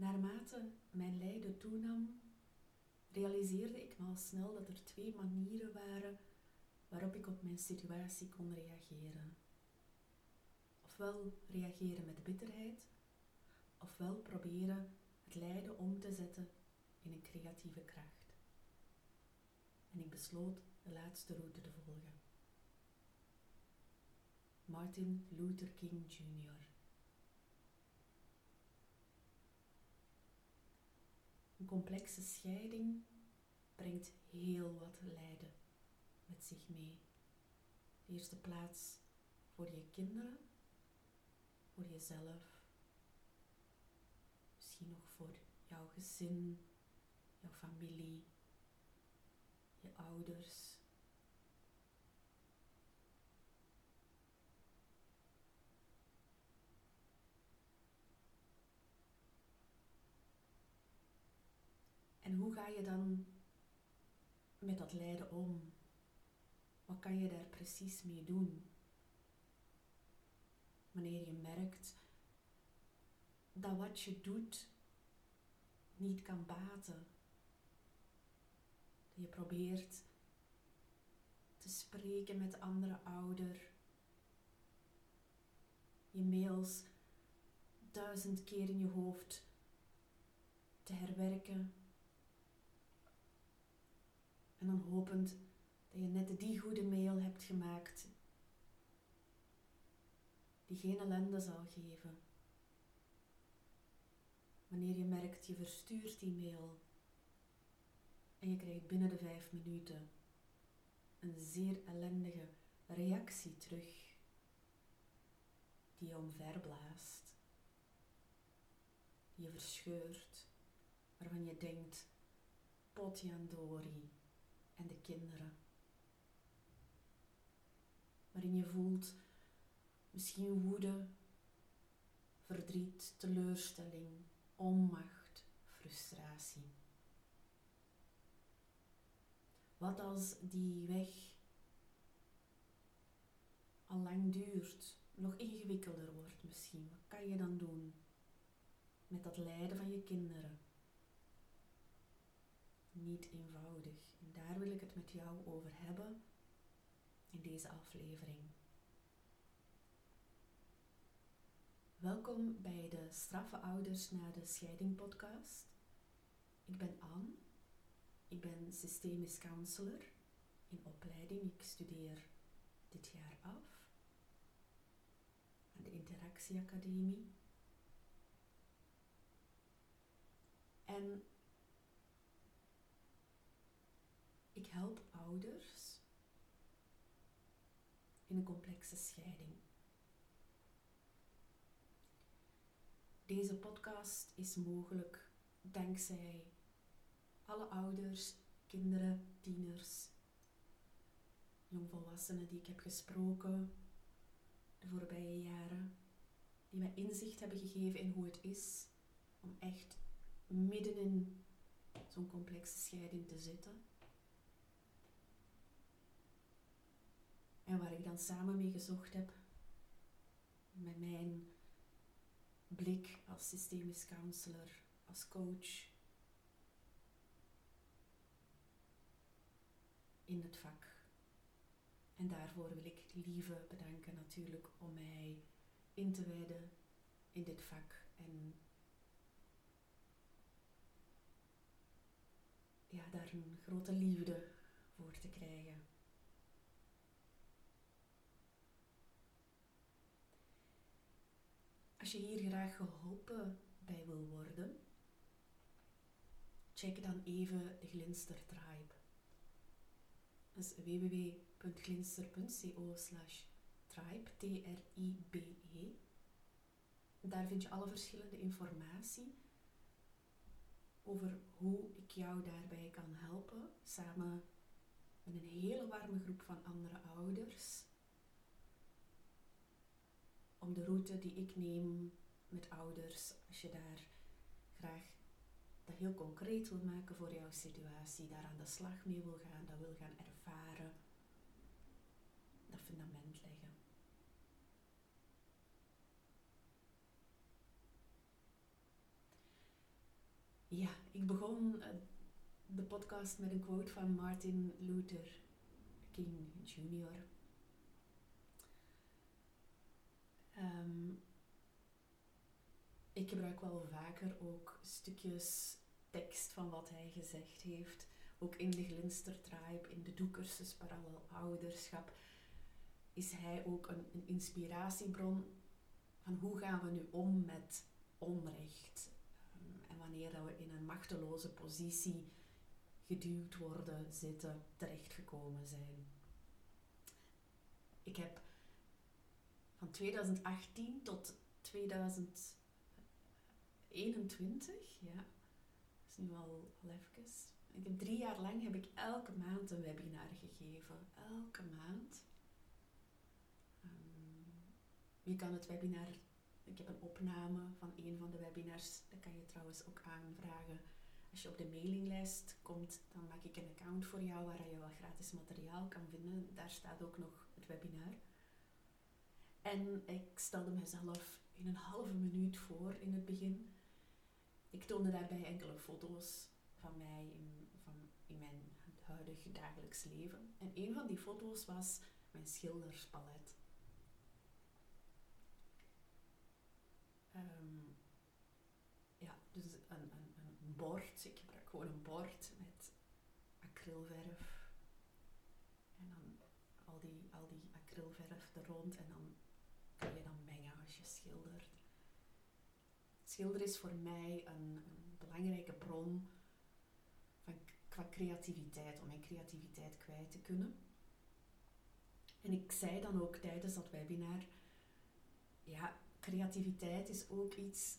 Naarmate mijn lijden toenam, realiseerde ik me al snel dat er twee manieren waren waarop ik op mijn situatie kon reageren. Ofwel reageren met bitterheid, ofwel proberen het lijden om te zetten in een creatieve kracht. En ik besloot de laatste route te volgen. Martin Luther King Jr. Een complexe scheiding brengt heel wat lijden met zich mee. De eerste plaats voor je kinderen, voor jezelf, misschien nog voor jouw gezin, jouw familie, je ouders. En hoe ga je dan met dat lijden om? Wat kan je daar precies mee doen? Wanneer je merkt dat wat je doet niet kan baten. Dat je probeert te spreken met de andere ouder. Je mails duizend keer in je hoofd te herwerken. En dan hopend dat je net die goede mail hebt gemaakt die geen ellende zal geven. Wanneer je merkt je verstuurt die mail en je krijgt binnen de vijf minuten een zeer ellendige reactie terug die je omverblaast, die je verscheurt, waarvan je denkt, potjandori en de kinderen waarin je voelt misschien woede, verdriet, teleurstelling, onmacht, frustratie. Wat als die weg al lang duurt, nog ingewikkelder wordt misschien? Wat kan je dan doen met dat lijden van je kinderen? Niet eenvoudig. Daar wil ik het met jou over hebben in deze aflevering. Welkom bij de Straffe Ouders na de Scheiding podcast. Ik ben Anne. Ik ben systemisch counselor in opleiding. Ik studeer dit jaar af aan de Interactieacademie. En ik help ouders in een complexe scheiding. Deze podcast is mogelijk dankzij alle ouders, kinderen, tieners, jongvolwassenen die ik heb gesproken de voorbije jaren, die mij inzicht hebben gegeven in hoe het is om echt midden in zo'n complexe scheiding te zitten. En waar ik dan samen mee gezocht heb met mijn blik als systemisch counselor, als coach in het vak. En daarvoor wil ik Lieve bedanken natuurlijk om mij in te wijden in dit vak en ja, daar een grote liefde voor te krijgen. Als je hier graag geholpen bij wil worden, check dan even de Glinster Tribe. Dat is www.glinster.co slash tribe, T-R-I-B-E. Daar vind je alle verschillende informatie over hoe ik jou daarbij kan helpen, samen met een hele warme groep van andere ouders om de route die ik neem met ouders, als je daar graag dat heel concreet wil maken voor jouw situatie, daar aan de slag mee wil gaan, dat wil gaan ervaren, dat fundament leggen. Ja, ik begon eh, de podcast met een quote van Martin Luther King Jr. Ehm, ik gebruik wel vaker ook stukjes tekst van wat hij gezegd heeft. Ook in de Glinstertribe, in de doekersus Parallel Ouderschap, is hij ook een, inspiratiebron van hoe gaan we nu om met onrecht. Ehm, en wanneer we in een machteloze positie geduwd worden, zitten, terechtgekomen zijn. Ik heb van 2018 tot 2021, ja, dat is nu al, al even. Ik heb drie jaar lang heb ik elke maand een webinar gegeven. Elke maand. Um, je kan het webinar, ik heb een opname van een van de webinars, dat kan je trouwens ook aanvragen. Als je op de mailinglijst komt, dan maak ik een account voor jou waar je wel gratis materiaal kan vinden. Daar staat ook nog het webinar. En ik stelde mezelf in een halve minuut voor in het begin. Ik toonde daarbij enkele foto's van mij in, van, in mijn huidige dagelijks leven. En een van die foto's was mijn schilderspalet. Um, ja, dus een, een, een bord. Ik gebruik gewoon een bord met acrylverf. En dan al die, al die acrylverf er rond. En dan schildert. Schilderen is voor mij een, een belangrijke bron van, qua creativiteit, om mijn creativiteit kwijt te kunnen. En ik zei dan ook tijdens dat webinar, ja, creativiteit is ook iets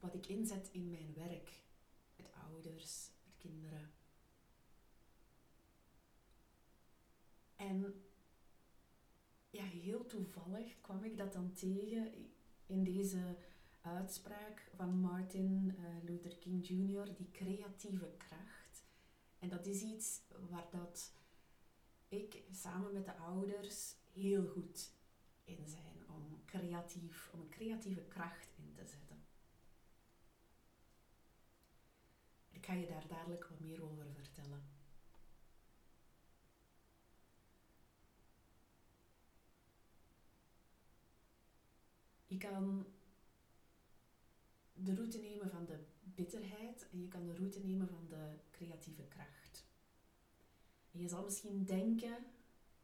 wat ik inzet in mijn werk. Met ouders, met kinderen. En heel toevallig kwam ik dat dan tegen in deze uitspraak van Martin uh, Luther King Jr., die creatieve kracht. En dat is iets waar dat ik samen met de ouders heel goed in zijn om creatief, om een creatieve kracht in te zetten. Ik ga je daar dadelijk wat meer over vertellen. Je kan de route nemen van de bitterheid en je kan de route nemen van de creatieve kracht. En je zal misschien denken,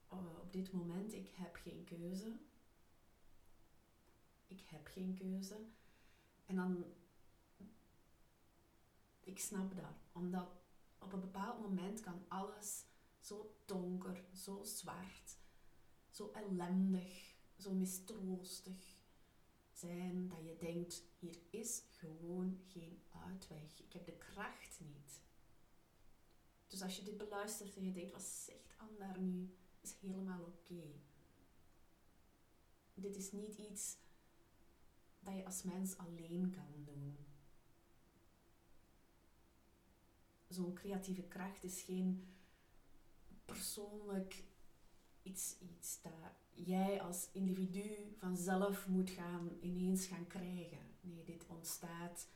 oh, op dit moment, ik heb geen keuze. Ik heb geen keuze. En dan, ik snap dat, omdat op een bepaald moment kan alles zo donker, zo zwart, zo ellendig, zo mistroostig zijn dat je denkt, hier is gewoon geen uitweg. Ik heb de kracht niet. Dus als je dit beluistert en je denkt, wat zegt Anne daar nu, is helemaal oké. Dit is niet iets dat je als mens alleen kan doen. Zo'n creatieve kracht is geen persoonlijk iets, iets dat jij als individu vanzelf moet gaan ineens gaan krijgen. Nee, dit ontstaat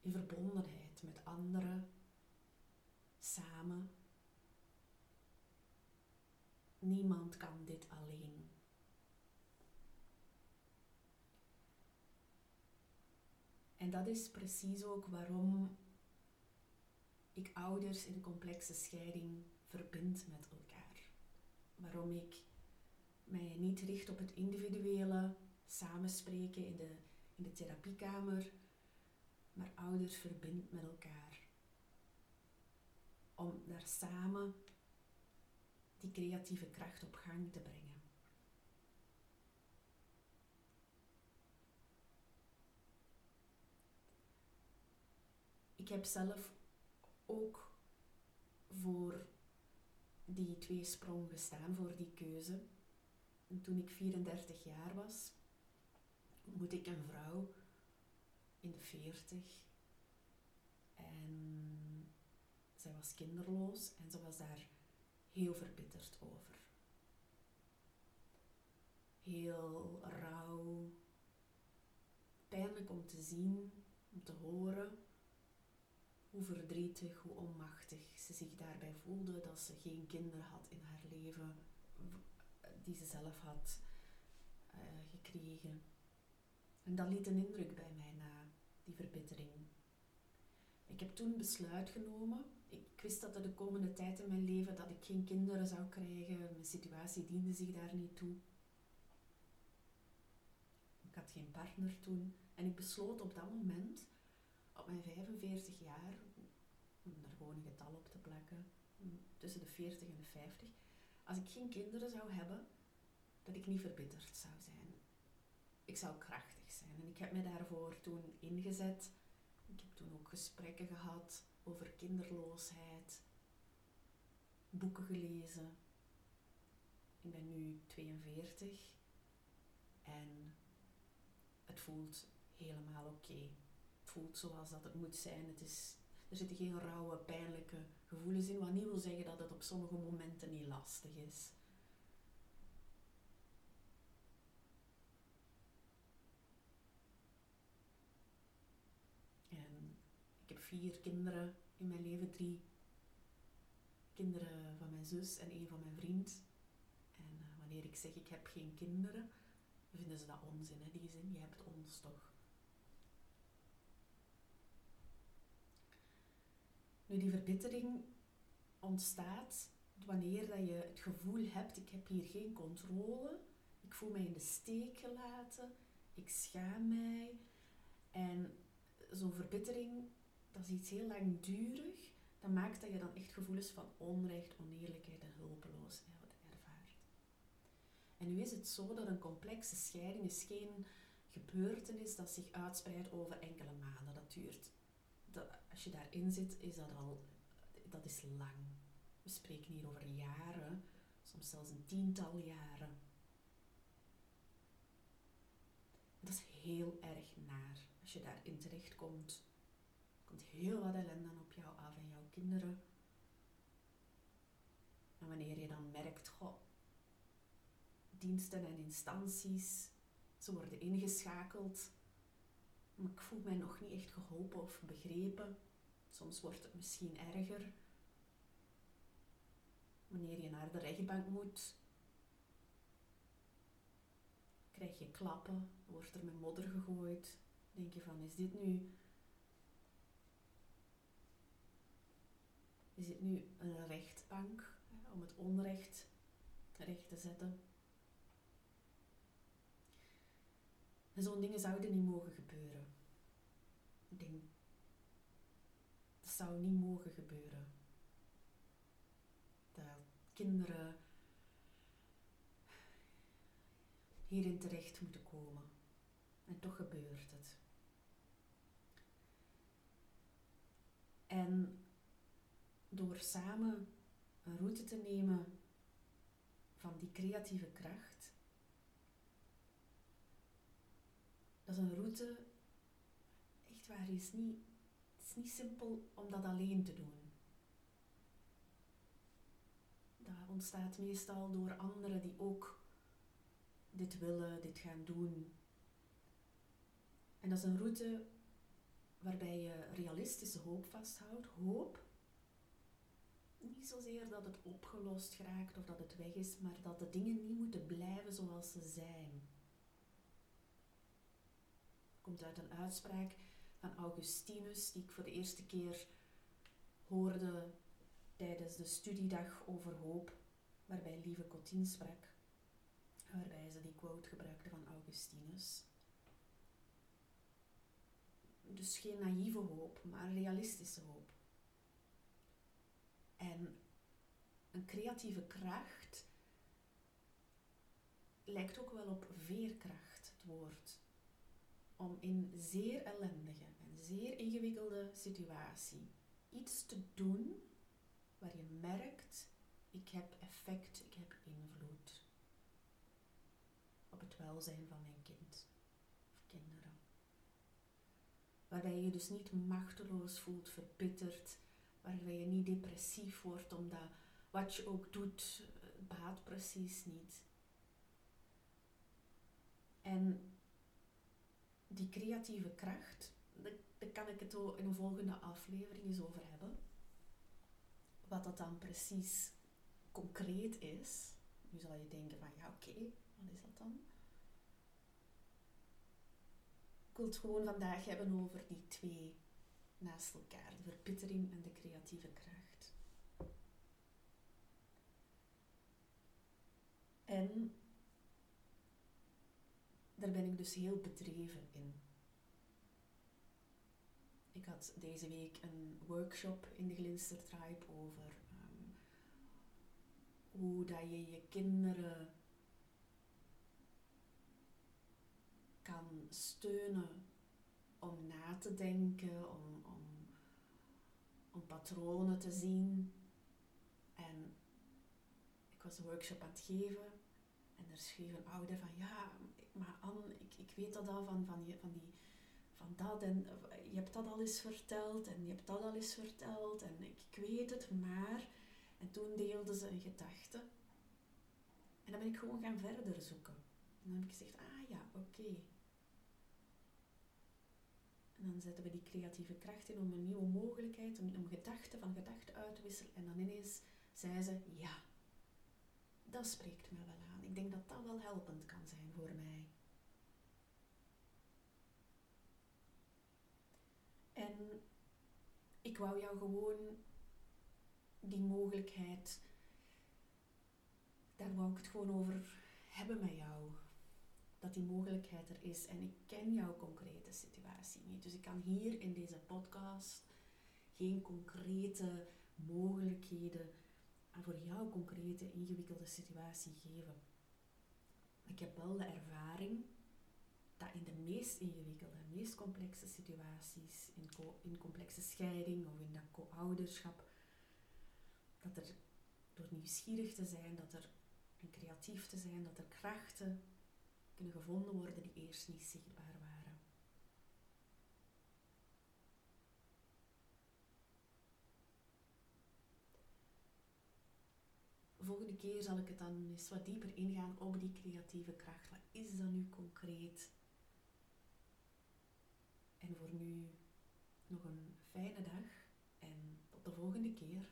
in verbondenheid met anderen, samen. Niemand kan dit alleen. En dat is precies ook waarom ik ouders in complexe scheiding verbind met elkaar. Waarom ik mij niet richt op het individuele samenspreken in de, in de therapiekamer, maar ouders verbind met elkaar. Om daar samen die creatieve kracht op gang te brengen. Ik heb zelf ook voor die twee sprong gestaan, voor die keuze. En toen ik 34 jaar was, ontmoette ik een vrouw in de 40. En zij was kinderloos en ze was daar heel verbitterd over. Heel rauw, pijnlijk om te zien om te horen hoe verdrietig, hoe onmachtig ze zich daarbij voelde dat ze geen kinderen had in haar leven die ze zelf had uh, gekregen. En dat liet een indruk bij mij na, die verbittering. Ik heb toen besluit genomen. Ik wist dat er de komende tijd in mijn leven dat ik geen kinderen zou krijgen. Mijn situatie diende zich daar niet toe. Ik had geen partner toen. En ik besloot op dat moment, op mijn 45 jaar, om er gewoon een getal op te plakken, tussen de 40 en de 50, als ik geen kinderen zou hebben, dat ik niet verbitterd zou zijn. Ik zou krachtig zijn. En ik heb me daarvoor toen ingezet. Ik heb toen ook gesprekken gehad over kinderloosheid, boeken gelezen. Ik ben nu 42 en het voelt helemaal oké. Voelt zoals dat het moet zijn. Het is, er zitten geen rauwe, pijnlijke gevoelens in, wat niet wil zeggen dat het op sommige momenten niet lastig is. En ik heb vier kinderen in mijn leven, drie kinderen van mijn zus en één van mijn vriend. En uh, wanneer ik zeg ik heb geen kinderen, vinden ze dat onzin, hè, die zin. Je hebt ons toch. Nu, die verbittering ontstaat wanneer dat je het gevoel hebt, ik heb hier geen controle, ik voel mij in de steek gelaten, ik schaam mij. En zo'n verbittering, dat is iets heel langdurig, dat maakt dat je dan echt gevoelens van onrecht, oneerlijkheid en hulpeloosheid ervaart. En nu is het zo dat een complexe scheiding is geen gebeurtenis dat zich uitspreidt over enkele maanden. Dat duurt dat, als je daarin zit, is dat al, dat is lang. We spreken hier over jaren, soms zelfs een tiental jaren. Dat is heel erg naar. Als je daarin terechtkomt, komt heel wat ellende op jou af en jouw kinderen. En wanneer je dan merkt, goh, diensten en instanties, ze worden ingeschakeld ik voel mij nog niet echt geholpen of begrepen. Soms wordt het misschien erger. Wanneer je naar de rechtbank moet, krijg je klappen, wordt er met modder gegooid. Denk je van, is dit nu... Is dit nu een rechtbank om het onrecht recht te zetten? En zo'n dingen zouden niet mogen gebeuren. Ik denk, dat zou niet mogen gebeuren. Dat kinderen hierin terecht moeten komen. En toch gebeurt het. En door samen een route te nemen van die creatieve kracht, dat is een route waar is niet, is niet simpel om dat alleen te doen. Dat ontstaat meestal door anderen die ook dit willen, dit gaan doen. En dat is een route waarbij je realistische hoop vasthoudt. Hoop, niet zozeer dat het opgelost geraakt of dat het weg is, maar dat de dingen niet moeten blijven zoals ze zijn. komt uit een uitspraak van Augustinus, die ik voor de eerste keer hoorde tijdens de studiedag over hoop, waarbij Lieve Cotin sprak, waarbij ze die quote gebruikte van Augustinus. Dus geen naïeve hoop, maar realistische hoop. En een creatieve kracht lijkt ook wel op veerkracht, het woord om in zeer ellendige en zeer ingewikkelde situatie iets te doen waar je merkt, ik heb effect, ik heb invloed op het welzijn van mijn kind of kinderen. Waarbij je dus niet machteloos voelt, verbitterd, waarbij je niet depressief wordt omdat wat je ook doet, baat precies niet. En die creatieve kracht daar kan ik het in een volgende aflevering eens over hebben. Wat dat dan precies concreet is. Nu zal je denken van ja oké, wat is dat dan? Ik wil het gewoon vandaag hebben over die twee naast elkaar. De verbittering en de creatieve kracht. En daar ben ik dus heel bedreven in. Ik had deze week een workshop in de Glinstertribe over um, hoe dat je je kinderen kan steunen om na te denken, om, om, om patronen te zien. En ik was een workshop aan het geven en er schreef een ouder van ja, maar Anne, ik, ik weet dat al van, van, van, die, van dat en je hebt dat al eens verteld en je hebt dat al eens verteld en ik, weet het, maar... En toen deelde ze een gedachte. En dan ben ik gewoon gaan verder zoeken. En dan heb ik gezegd, ah ja, oké. En dan zetten we die creatieve kracht in om een nieuwe mogelijkheid, om, om gedachten van gedachten uit te wisselen. En dan ineens zei ze, ja, dat spreekt me wel aan. Ik denk dat dat wel helpend kan zijn voor mij. En ik wou jou gewoon die mogelijkheid, daar wou ik het gewoon over hebben met jou. Dat die mogelijkheid er is. En ik ken jouw concrete situatie niet. Dus ik kan hier in deze podcast geen concrete mogelijkheden voor jouw concrete ingewikkelde situatie geven. Ik heb wel de ervaring dat in de meest ingewikkelde, meest complexe situaties, in, in complexe scheiding of in dat co-ouderschap, dat er door nieuwsgierig te zijn, dat er en creatief te zijn, dat er krachten kunnen gevonden worden die eerst niet zichtbaar waren. Volgende keer zal ik het dan eens wat dieper ingaan op die creatieve kracht. Wat is dat nu concreet? En voor nu nog een fijne dag en tot de volgende keer.